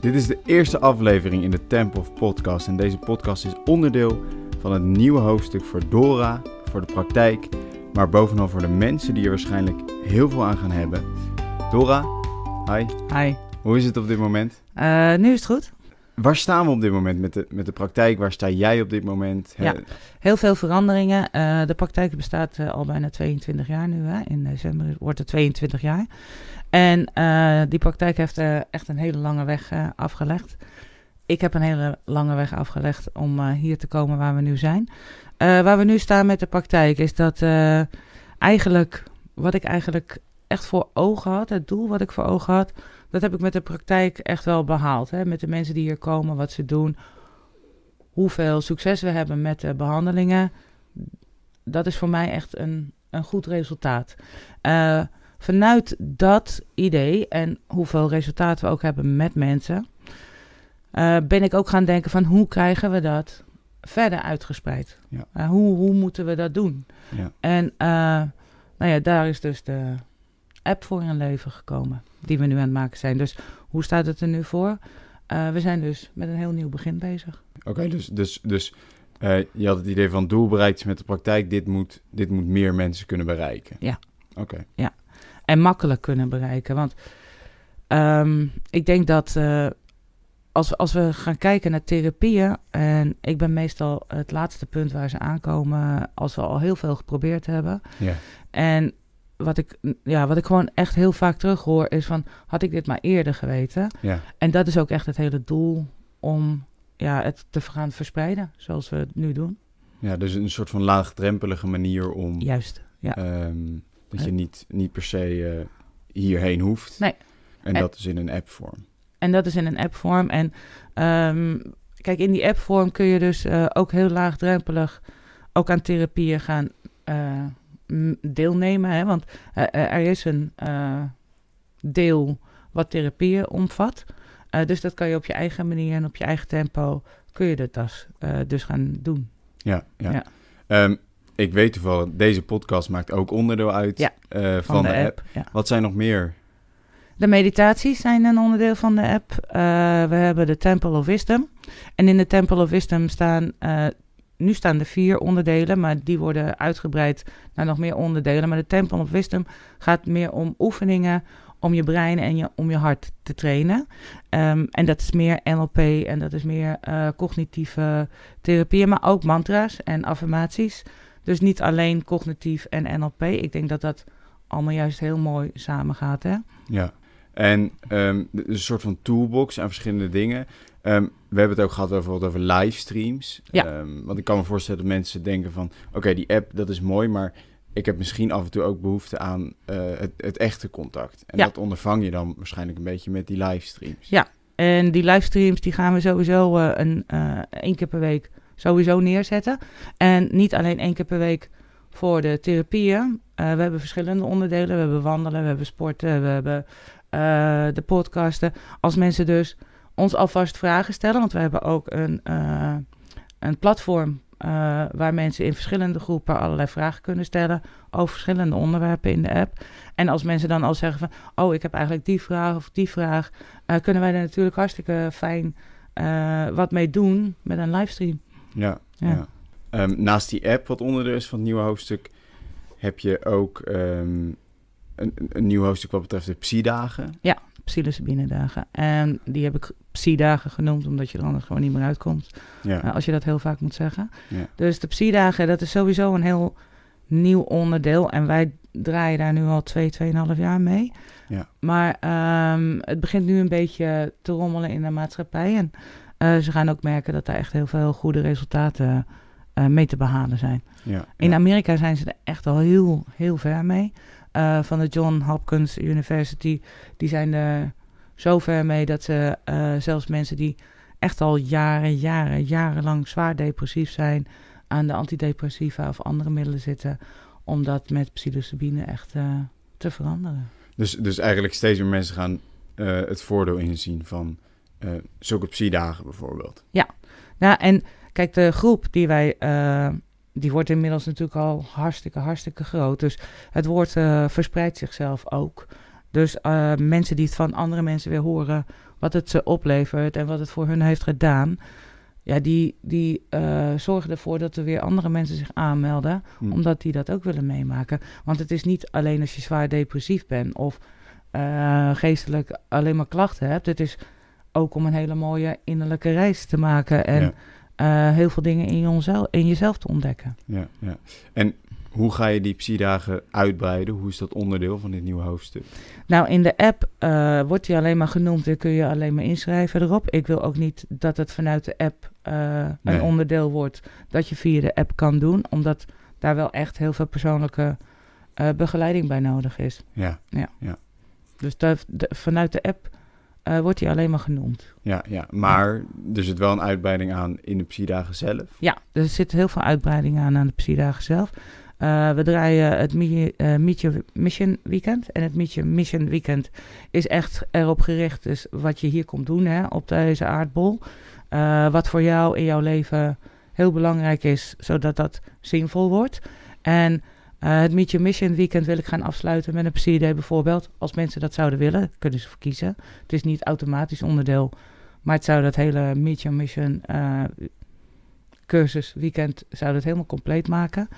Dit is de eerste aflevering in de Temple of Podcast en deze podcast is onderdeel van het nieuwe hoofdstuk voor Dora, voor de praktijk, maar bovenal voor de mensen die er waarschijnlijk heel veel aan gaan hebben. Dora, hi. Hi. Hoe is het op dit moment? Uh, nu is het goed. Waar staan we op dit moment met de, met de praktijk? Waar sta jij op dit moment? Ja, heel veel veranderingen. Uh, de praktijk bestaat uh, al bijna 22 jaar nu. Hè? In december wordt het 22 jaar. En uh, die praktijk heeft echt een hele lange weg afgelegd. Ik heb een hele lange weg afgelegd om hier te komen waar we nu zijn. waar we nu staan met de praktijk is dat eigenlijk, wat ik eigenlijk echt voor ogen had, het doel wat ik voor ogen had, dat heb ik met de praktijk echt wel behaald. Hè? Met de mensen die hier komen, wat ze doen, hoeveel succes we hebben met de behandelingen. Dat is voor mij echt een, een goed resultaat. Uh, vanuit dat idee en hoeveel resultaat we ook hebben met mensen, uh, ben ik ook gaan denken van hoe krijgen we dat verder uitgespreid? Ja. Uh, hoe, hoe moeten we dat doen? Ja. En nou ja, daar is dus de app voor in leven gekomen die we nu aan het maken zijn. Dus hoe staat het er nu voor? Uh, we zijn dus met een heel nieuw begin bezig. Oké, dus, dus, dus uh, je had het idee van doel bereikt met de praktijk. Dit moet, dit moet meer mensen kunnen bereiken. Ja. Oké. Ja, en makkelijk kunnen bereiken. Want um, ik denk dat uh, als, we, als we gaan kijken naar therapieën... en ik ben meestal het laatste punt waar ze aankomen... als we al heel veel geprobeerd hebben. Ja. En wat ik, ja, wat ik gewoon echt heel vaak terughoor is van... had ik dit maar eerder geweten? Ja. En dat is ook echt het hele doel om ja, het te gaan verspreiden, zoals we het nu doen. Ja, dus een soort van laagdrempelige manier om... Juist, ja. Um, dat je niet, niet per se uh, hierheen hoeft. Nee. En, en, dat is in een appvorm. En dat is in een appvorm. En um, kijk, in die appvorm kun je dus uh, ook heel laagdrempelig... ook aan therapieën gaan... Uh, deelnemen. Hè? Want uh, er is een uh, deel wat therapieën omvat. Uh, dus dat kan je op je eigen manier en op je eigen tempo kun je dat dus, dus gaan doen. Ja, ja. ja. Um, ik weet toevallig, deze podcast maakt ook onderdeel uit ja, van, van, de, de app. app. Wat zijn nog meer? De meditaties zijn een onderdeel van de app. we hebben de Temple of Wisdom. En in de Temple of Wisdom staan nu staan er vier onderdelen, maar die worden uitgebreid naar nog meer onderdelen. Maar de Temple of Wisdom gaat meer om oefeningen om je brein en je, om je hart te trainen. Um, en dat is meer NLP en dat is meer uh, cognitieve therapieën, maar ook mantra's en affirmaties. Dus niet alleen cognitief en NLP. Ik denk dat dat allemaal juist heel mooi samengaat. Hè? Ja, en um, een soort van toolbox aan verschillende dingen. Um, we hebben het ook gehad over, over livestreams. Ja. Um, want ik kan me voorstellen dat mensen denken van... oké, die app, dat is mooi, maar ik heb misschien af en toe ook behoefte aan uh, het, het, echte contact. En ja. dat ondervang je dan waarschijnlijk een beetje met die livestreams. Ja, en die livestreams die gaan we sowieso uh, een, uh, één keer per week sowieso neerzetten. En niet alleen één keer per week voor de therapieën. we hebben verschillende onderdelen. We hebben wandelen, we hebben sporten, we hebben de podcasten. Als mensen dus ons alvast vragen stellen. Want we hebben ook een, uh, een platform uh, waar mensen in verschillende groepen allerlei vragen kunnen stellen over verschillende onderwerpen in de app. En als mensen dan al zeggen van, oh, ik heb eigenlijk die vraag of die vraag, uh, kunnen wij er natuurlijk hartstikke fijn wat mee doen met een livestream. Ja, ja. ja. Um, naast die app, wat onderdeel is van het nieuwe hoofdstuk, heb je ook um, een, een nieuw hoofdstuk wat betreft de psy-dagen. Ja, psilocybine dagen. En die heb ik psi-dagen genoemd, omdat je er anders gewoon niet meer uitkomt. Ja. Uh, als je dat heel vaak moet zeggen. Ja. Dus de psi-dagen, dat is sowieso een heel nieuw onderdeel. En wij draaien daar nu al twee, tweeënhalf jaar mee. Ja. Maar um, het begint nu een beetje te rommelen in de maatschappij. En uh, ze gaan ook merken dat daar echt heel veel goede resultaten uh, mee te behalen zijn. Ja, in Amerika zijn ze er echt al heel, heel ver mee. Uh, van de John Hopkins University, die zijn er zo ver mee dat ze uh, zelfs mensen die echt al jaren, jaren, jarenlang zwaar depressief zijn, aan de antidepressiva of andere middelen zitten, om dat met psilocybine echt uh, te veranderen. Dus, dus eigenlijk steeds meer mensen gaan het voordeel inzien van zulke psi-dagen bijvoorbeeld. Ja, nou en kijk, de groep die wij die wordt inmiddels natuurlijk al hartstikke, hartstikke groot. Dus het woord uh, verspreidt zichzelf ook. Dus eh, mensen die het van andere mensen weer horen, wat het ze oplevert en wat het voor hun heeft gedaan. Ja, die, die eh, zorgen ervoor dat er weer andere mensen zich aanmelden, Hm. omdat die dat ook willen meemaken. Want het is niet alleen als je zwaar depressief bent of eh, geestelijk alleen maar klachten hebt. Het is ook om een hele mooie innerlijke reis te maken en Ja. Eh, heel veel dingen in, jezelf, in jezelf te ontdekken. Ja, ja. En hoe ga je die psydagen uitbreiden? Hoe is dat onderdeel van dit nieuwe hoofdstuk? Nou, in de app eh, wordt die alleen maar genoemd en kun je alleen maar inschrijven erop. Ik wil ook niet dat het vanuit de app eh, Nee. een onderdeel wordt dat je via de app kan doen, omdat daar wel echt heel veel persoonlijke begeleiding bij nodig is. Ja, Dus dat- de- vanuit de app eh, wordt die alleen maar genoemd. ja, ja. Maar er zit wel een uitbreiding aan in de psydagen zelf. Ja, er zit heel veel uitbreiding aan aan de Psydagen zelf. Eh, we draaien het Mi- eh, Meet Your Mission Weekend. En het Meet Your Mission Weekend is echt erop gericht. Dus wat je hier komt doen hè, op deze aardbol. Wat voor jou in jouw leven heel belangrijk is, zodat dat zinvol wordt. En eh, het Meet Your Mission Weekend wil ik gaan afsluiten met een psy-day bijvoorbeeld. Als mensen dat zouden willen, kunnen ze voor kiezen. Het is niet automatisch onderdeel, maar het zou dat hele Meet Your Mission eh, cursus weekend zou dat helemaal compleet maken.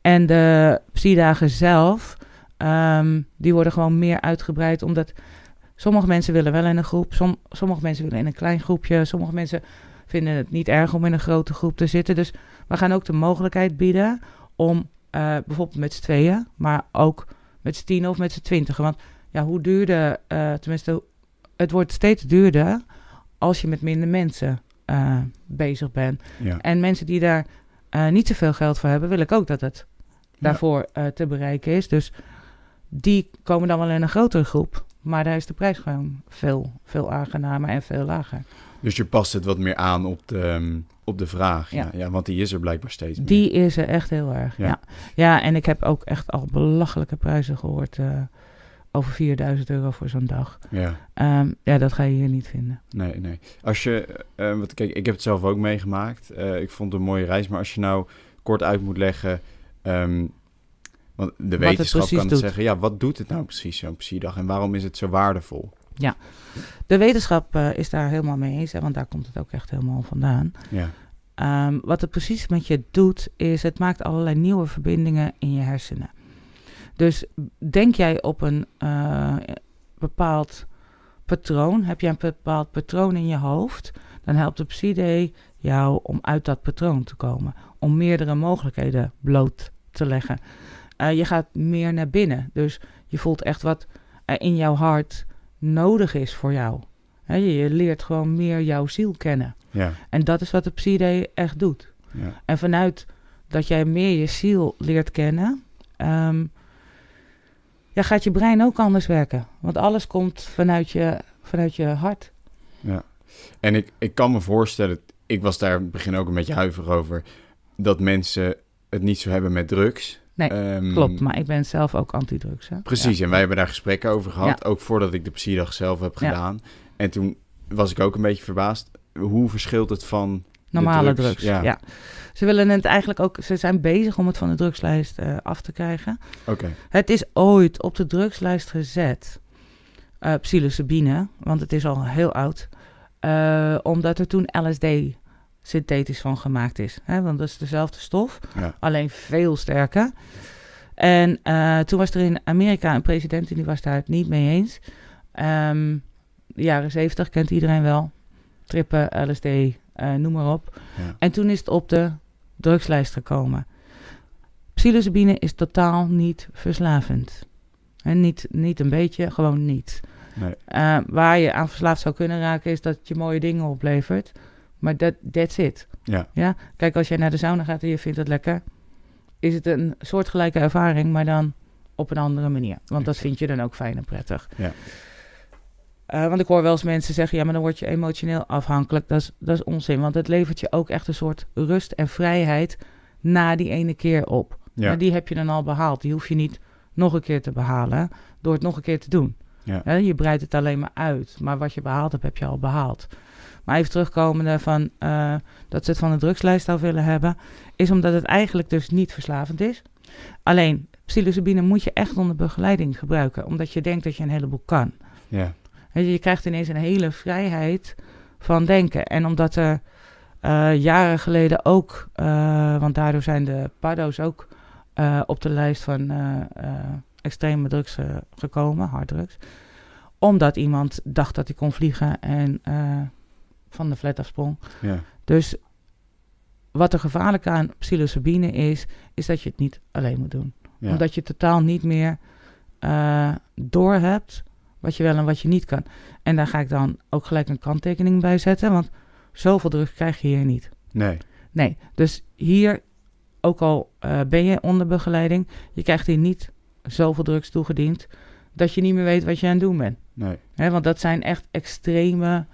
En de psydagen zelf, ehm, die worden gewoon meer uitgebreid, omdat sommige mensen willen wel in een groep, som, sommige mensen willen in een klein groepje, sommige mensen vinden het niet erg om in een grote groep te zitten. Dus we gaan ook de mogelijkheid bieden om eh, bijvoorbeeld met z'n tweeën, maar ook met z'n tien of met z'n twintigen. Want ja, hoe duurder, eh, tenminste, het wordt steeds duurder als je met minder mensen eh, bezig bent. Ja, En mensen die daar niet zoveel geld voor hebben, wil ik ook dat het daarvoor te bereiken is. Dus die komen dan wel in een grotere groep. Maar daar is de prijs gewoon veel, veel aangenamer en veel lager. Dus je past het wat meer aan op de, ehm, op de vraag. Ja. Ja. Ja, want die is er blijkbaar steeds meer. Die is er echt heel erg, Ja. ja. Ja, en ik heb ook echt al belachelijke prijzen gehoord. eh, over 4000 euro voor zo'n dag. Ja, Ehm, ja, dat ga je hier niet vinden. nee, nee. Als je, wat, kijk, ik heb het zelf ook meegemaakt. Eh, ik vond het een mooie reis. Maar als je nou kort uit moet leggen... ehm, want de het wetenschap kan doet. zeggen... Ja, wat doet het nou precies, zo'n psydag? En waarom is het zo waardevol? De wetenschap eh, is daar helemaal mee eens, hè, want daar komt het ook echt helemaal vandaan. Ja, Ehm, wat het precies met je doet, is het maakt allerlei nieuwe verbindingen in je hersenen. Dus denk jij op een eh, bepaald patroon, heb jij een bepaald patroon in je hoofd, dan helpt de Psyde jou om uit dat patroon te komen. Om meerdere mogelijkheden bloot te leggen. Eh, je gaat meer naar binnen, dus je voelt echt wat in jouw hart nodig is voor jou. Je, leert gewoon meer jouw ziel kennen. ja, En dat is wat de Psyde echt doet. ja. En vanuit dat jij meer je ziel leert kennen, ehm, ja, gaat je brein ook anders werken. Want alles komt vanuit je, vanuit je hart. Ja, en ik, ik kan me voorstellen, ik was daar in het begin ook een beetje huiverig over, dat mensen het niet zo hebben met drugs. Nee, Ehm, Klopt, maar ik ben zelf ook antidrugs. Hè? Precies, Ja. en wij hebben daar gesprekken over gehad, ook voordat ik de psydag zelf heb Ja. gedaan. En toen was ik ook een beetje verbaasd, hoe verschilt het van... Normale drugs, drugs. ja. Ja. Ze willen het eigenlijk ook. Ze zijn bezig om het van de drugslijst eh, af te krijgen. Oké, Het is ooit op de drugslijst gezet. eh psilocybine, want het is al heel oud. eh, omdat er toen LSD synthetisch van gemaakt is. Hè? Want dat is dezelfde stof, ja, alleen veel sterker. En eh, toen was er in Amerika een president en die was daar het niet mee eens. Ehm, de jaren zeventig kent iedereen wel. Trippen, LSD, eh, noem maar op. ja. En toen is het op de drugslijst gekomen. Psilocybine is totaal niet verslavend. En niet, niet een beetje, gewoon niet. Nee, Eh, waar je aan verslaafd zou kunnen raken is dat het je mooie dingen oplevert. Maar dat that's it. ja, Ja? Kijk, als jij naar de sauna gaat en je vindt het lekker, is het een soortgelijke ervaring, maar dan op een andere manier. Want dat vind je dan ook fijn en prettig. Ja. Eh, want ik hoor wel eens mensen zeggen, ja, maar dan word je emotioneel afhankelijk. Dat is, dat is onzin, want het levert je ook echt een soort rust en vrijheid na die ene keer op. ja, Maar die heb je dan al behaald. Die hoef je niet nog een keer te behalen door het nog een keer te doen. ja, Hè, je breidt het alleen maar uit. Maar wat je behaald hebt, heb je al behaald. Maar even terugkomende van eh, dat ze het van de drugslijst af willen hebben, is omdat het eigenlijk dus niet verslavend is. Alleen psilocybine moet je echt onder begeleiding gebruiken, omdat je denkt dat je een heleboel kan. Ja. Weet je, je krijgt ineens een hele vrijheid van denken. En omdat er eh, jaren geleden ook, eh, want daardoor zijn de paddo's ook op de lijst van extreme drugs gekomen, harddrugs. Omdat iemand dacht dat hij kon vliegen en van de flat afsprong. Ja. Dus wat er gevaarlijk aan psilocybine is, is dat je het niet alleen moet doen. Ja. Omdat je totaal niet meer eh doorhebt wat je wel en wat je niet kan. En daar ga ik dan ook gelijk een kanttekening bij zetten, want zoveel druk krijg je hier niet. Nee. Nee, dus hier, ook al eh, ben je onder begeleiding, je krijgt hier niet zoveel drugs toegediend dat je niet meer weet wat je aan het doen bent. Nee. Want dat zijn echt extreme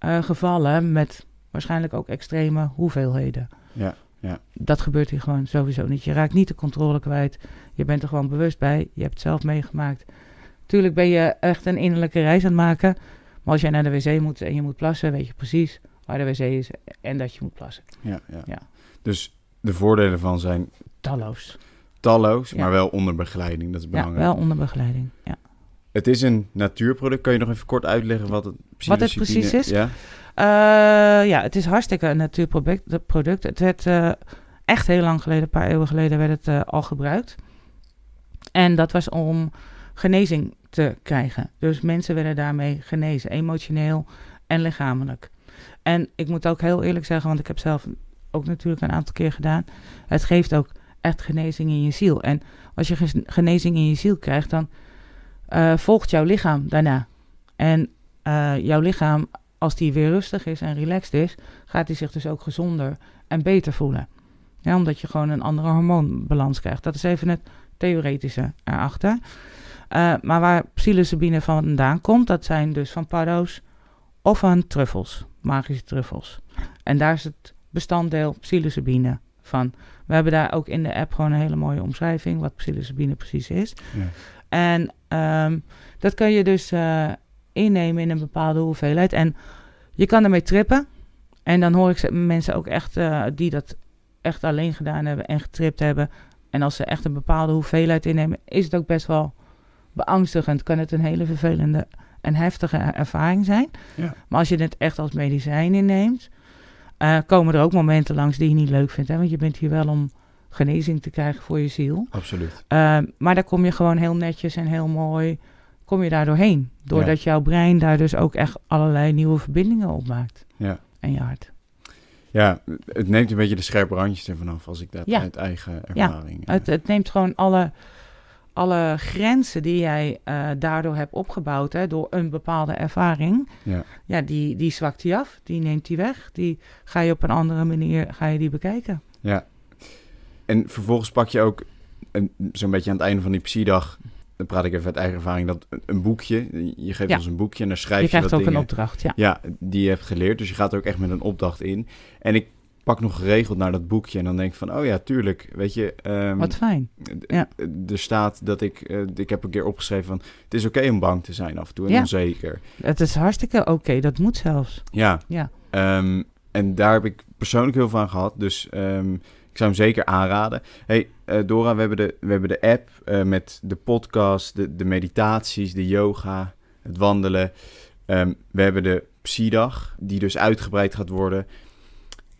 eh, gevallen met waarschijnlijk ook extreme hoeveelheden. Ja. Ja. Dat gebeurt hier gewoon sowieso niet. Je raakt niet de controle kwijt. Je bent er gewoon bewust bij. Je hebt het zelf meegemaakt. Tuurlijk ben je echt een innerlijke reis aan het maken. Maar als jij naar de wc moet en je moet plassen, weet je precies waar de wc is en dat je moet plassen. Ja. Ja. Ja. Dus de voordelen van zijn Talloos. talloos, Ja. maar wel onder begeleiding. Dat is Ja, belangrijk. wel onder begeleiding. Ja. Het is een natuurproduct. Kan je nog even kort uitleggen wat het, Wat het precies is? Ja. Eh, ja, het is hartstikke een natuurproduct. het product. Het werd eh, echt heel lang geleden, een paar eeuwen geleden, werd het eh, al gebruikt. En dat was om genezing te krijgen. Dus mensen werden daarmee genezen, emotioneel en lichamelijk. En ik moet ook heel eerlijk zeggen, want ik heb zelf ook natuurlijk een aantal keer gedaan. Het geeft ook echt genezing in je ziel. En als je genezing in je ziel krijgt, dan eh, volgt jouw lichaam daarna. En eh, jouw lichaam, als die weer rustig is en relaxed is, gaat hij zich dus ook gezonder en beter voelen. Ja, omdat je gewoon een andere hormoonbalans krijgt. Dat is even het theoretische erachter. Eh, maar waar psilocybine vandaan komt, dat zijn dus van paddo's of van truffels, magische truffels. En daar is het bestanddeel psilocybine van. We hebben daar ook in de app gewoon een hele mooie omschrijving wat psilocybine precies is. Ja. En ehm, dat kan je dus eh, innemen in een bepaalde hoeveelheid. En je kan ermee trippen. En dan hoor ik mensen ook echt eh, die dat echt alleen gedaan hebben en getript hebben. En als ze echt een bepaalde hoeveelheid innemen, is het ook best wel beangstigend. Kan het een hele vervelende en heftige ervaring zijn. Ja. Maar als je het echt als medicijn inneemt, eh, komen er ook momenten langs die je niet leuk vindt. Hè? Want je bent hier wel om genezing te krijgen voor je ziel. Absoluut. Uh, maar daar kom je gewoon heel netjes en heel mooi, kom je daar doorheen. Doordat jouw brein daar dus ook echt allerlei nieuwe verbindingen op maakt. Ja. En je hart. Ja, het neemt een beetje de scherpe randjes ervan af als ik dat Ja. uit eigen Ja, ervaring... eh, Het, het neemt gewoon alle, alle grenzen die jij eh, daardoor hebt opgebouwd, hè, door een bepaalde ervaring. Ja. Ja, die, die zwakt die af, die neemt die weg. Die ga je op een andere manier ga je die bekijken. Ja. En vervolgens pak je ook zo'n beetje aan het einde van die psy-dag... Dan praat ik even uit eigen ervaring. Dat een- boekje. Je geeft Ja. ons een boekje en daar schrijf Je je, krijgt ook een opdracht, ja. Ja, die je hebt geleerd. Dus je gaat er ook echt met een opdracht in. En ik pak nog geregeld naar dat boekje. En dan denk ik van, oh ja, tuurlijk. Weet je, ehm, Wat fijn. ja. er staat dat ik... eh, ik heb een keer opgeschreven van... Het is oké om bang te zijn af en toe en Ja. onzeker. Het is hartstikke oké, dat moet zelfs. Ja. Ja. Ehm, en daar heb ik persoonlijk heel veel van gehad. Dus ehm, zou hem zeker aanraden. Hey, eh, Dora, we hebben de, we hebben de app eh, met de podcast, de, de meditaties, de yoga, het wandelen. Ehm, we hebben de Psy-dag, die dus uitgebreid gaat worden.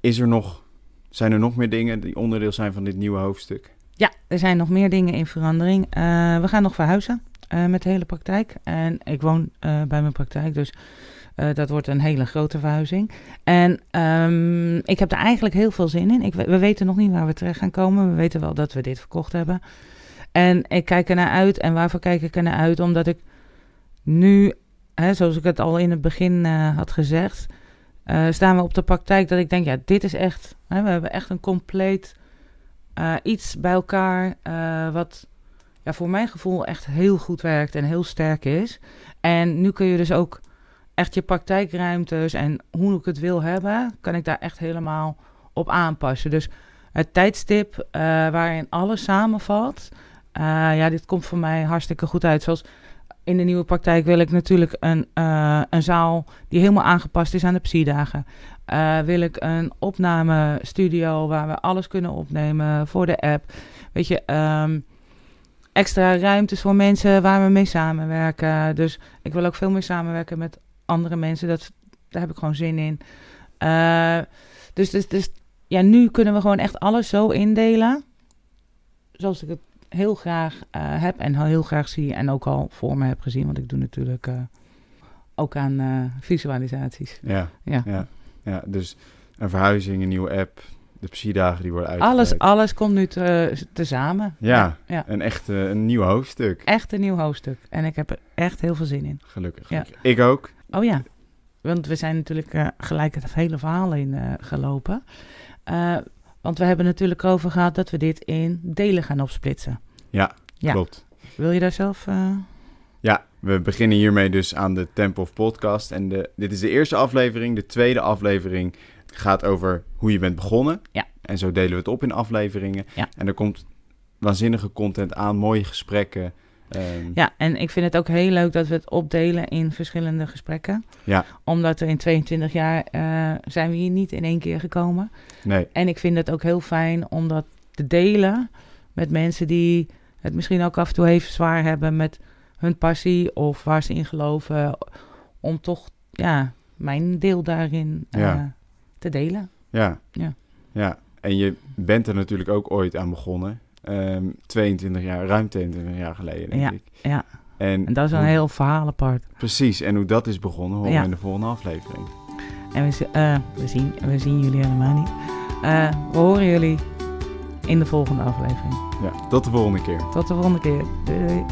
Is er nog, zijn er nog meer dingen die onderdeel zijn van dit nieuwe hoofdstuk? Ja, er zijn nog meer dingen in verandering. Eh, we gaan nog verhuizen met de hele praktijk. En ik woon bij mijn praktijk, dus eh, dat wordt een hele grote verhuizing. En ehm, ik heb er eigenlijk heel veel zin in. Ik, we we weten nog niet waar we terecht gaan komen. We weten wel dat we dit verkocht hebben. En ik kijk er naar uit. En waarvoor kijk ik er naar uit? Omdat ik nu, hè, zoals ik het al in het begin eh, had gezegd, eh, staan we op de praktijk dat ik denk, ja, dit is echt, hè, we hebben echt een compleet iets bij elkaar wat ja, voor mijn gevoel echt heel goed werkt en heel sterk is. En nu kun je dus ook echt je praktijkruimtes en hoe ik het wil hebben, kan ik daar echt helemaal op aanpassen. Dus het tijdstip eh, waarin alles samenvalt, eh, ja, dit komt voor mij hartstikke goed uit. Zoals in de nieuwe praktijk wil ik natuurlijk een, eh, een zaal die helemaal aangepast is aan de psy-dagen. Eh, wil ik een opnamestudio waar we alles kunnen opnemen voor de app. Weet je, ehm, extra ruimtes voor mensen waar we mee samenwerken. Dus ik wil ook veel meer samenwerken met andere mensen. Dat, daar heb ik gewoon zin in. Uh, dus, dus, dus ja, nu kunnen we gewoon echt alles zo indelen. Zoals ik het heel graag uh, heb en heel graag zie. En ook al voor me heb gezien. Want ik doe natuurlijk uh, ook aan visualisaties. Ja, ja. Ja, ja, dus een verhuizing, een nieuwe app, de psydagen die worden uitgebreid. Alles, alles komt nu te, tezamen. Ja, ja, een echt een nieuw hoofdstuk. Echt een nieuw hoofdstuk. En ik heb er echt heel veel zin in. Gelukkig. Ja. Ik ook. Oh ja, want we zijn natuurlijk uh, gelijk het hele verhaal in uh, gelopen. Uh, want we hebben natuurlijk over gehad dat we dit in delen gaan opsplitsen. Ja, ja. klopt. Wil je daar zelf... Ja, we beginnen hiermee dus aan de Temple of Podcast. En de, dit is de eerste aflevering. De tweede aflevering gaat over hoe je bent begonnen. Ja. En zo delen we het op in afleveringen. Ja. En er komt waanzinnige content aan, mooie gesprekken. Um, ja, en ik vind het ook heel leuk dat we het opdelen in verschillende gesprekken. Ja. Omdat er in 22 jaar uh, zijn we hier niet in één keer gekomen. Nee. En ik vind het ook heel fijn om dat te delen met mensen die het misschien ook af en toe even zwaar hebben met hun passie of waar ze in geloven. Om toch ja, mijn deel daarin uh, ja te delen. Ja. ja. Ja, en je bent er natuurlijk ook ooit aan begonnen. Um, ehm, 22 jaar, ruim 22 jaar geleden, denk ja, ik. Ja, en, en dat is een heel verhaal apart. Precies, en hoe dat is begonnen, horen we in de volgende aflevering. En we, uh, we, zien, we zien jullie helemaal niet. Uh, we horen jullie in de volgende aflevering. Ja, tot de volgende keer. Tot de volgende keer. Doei doei.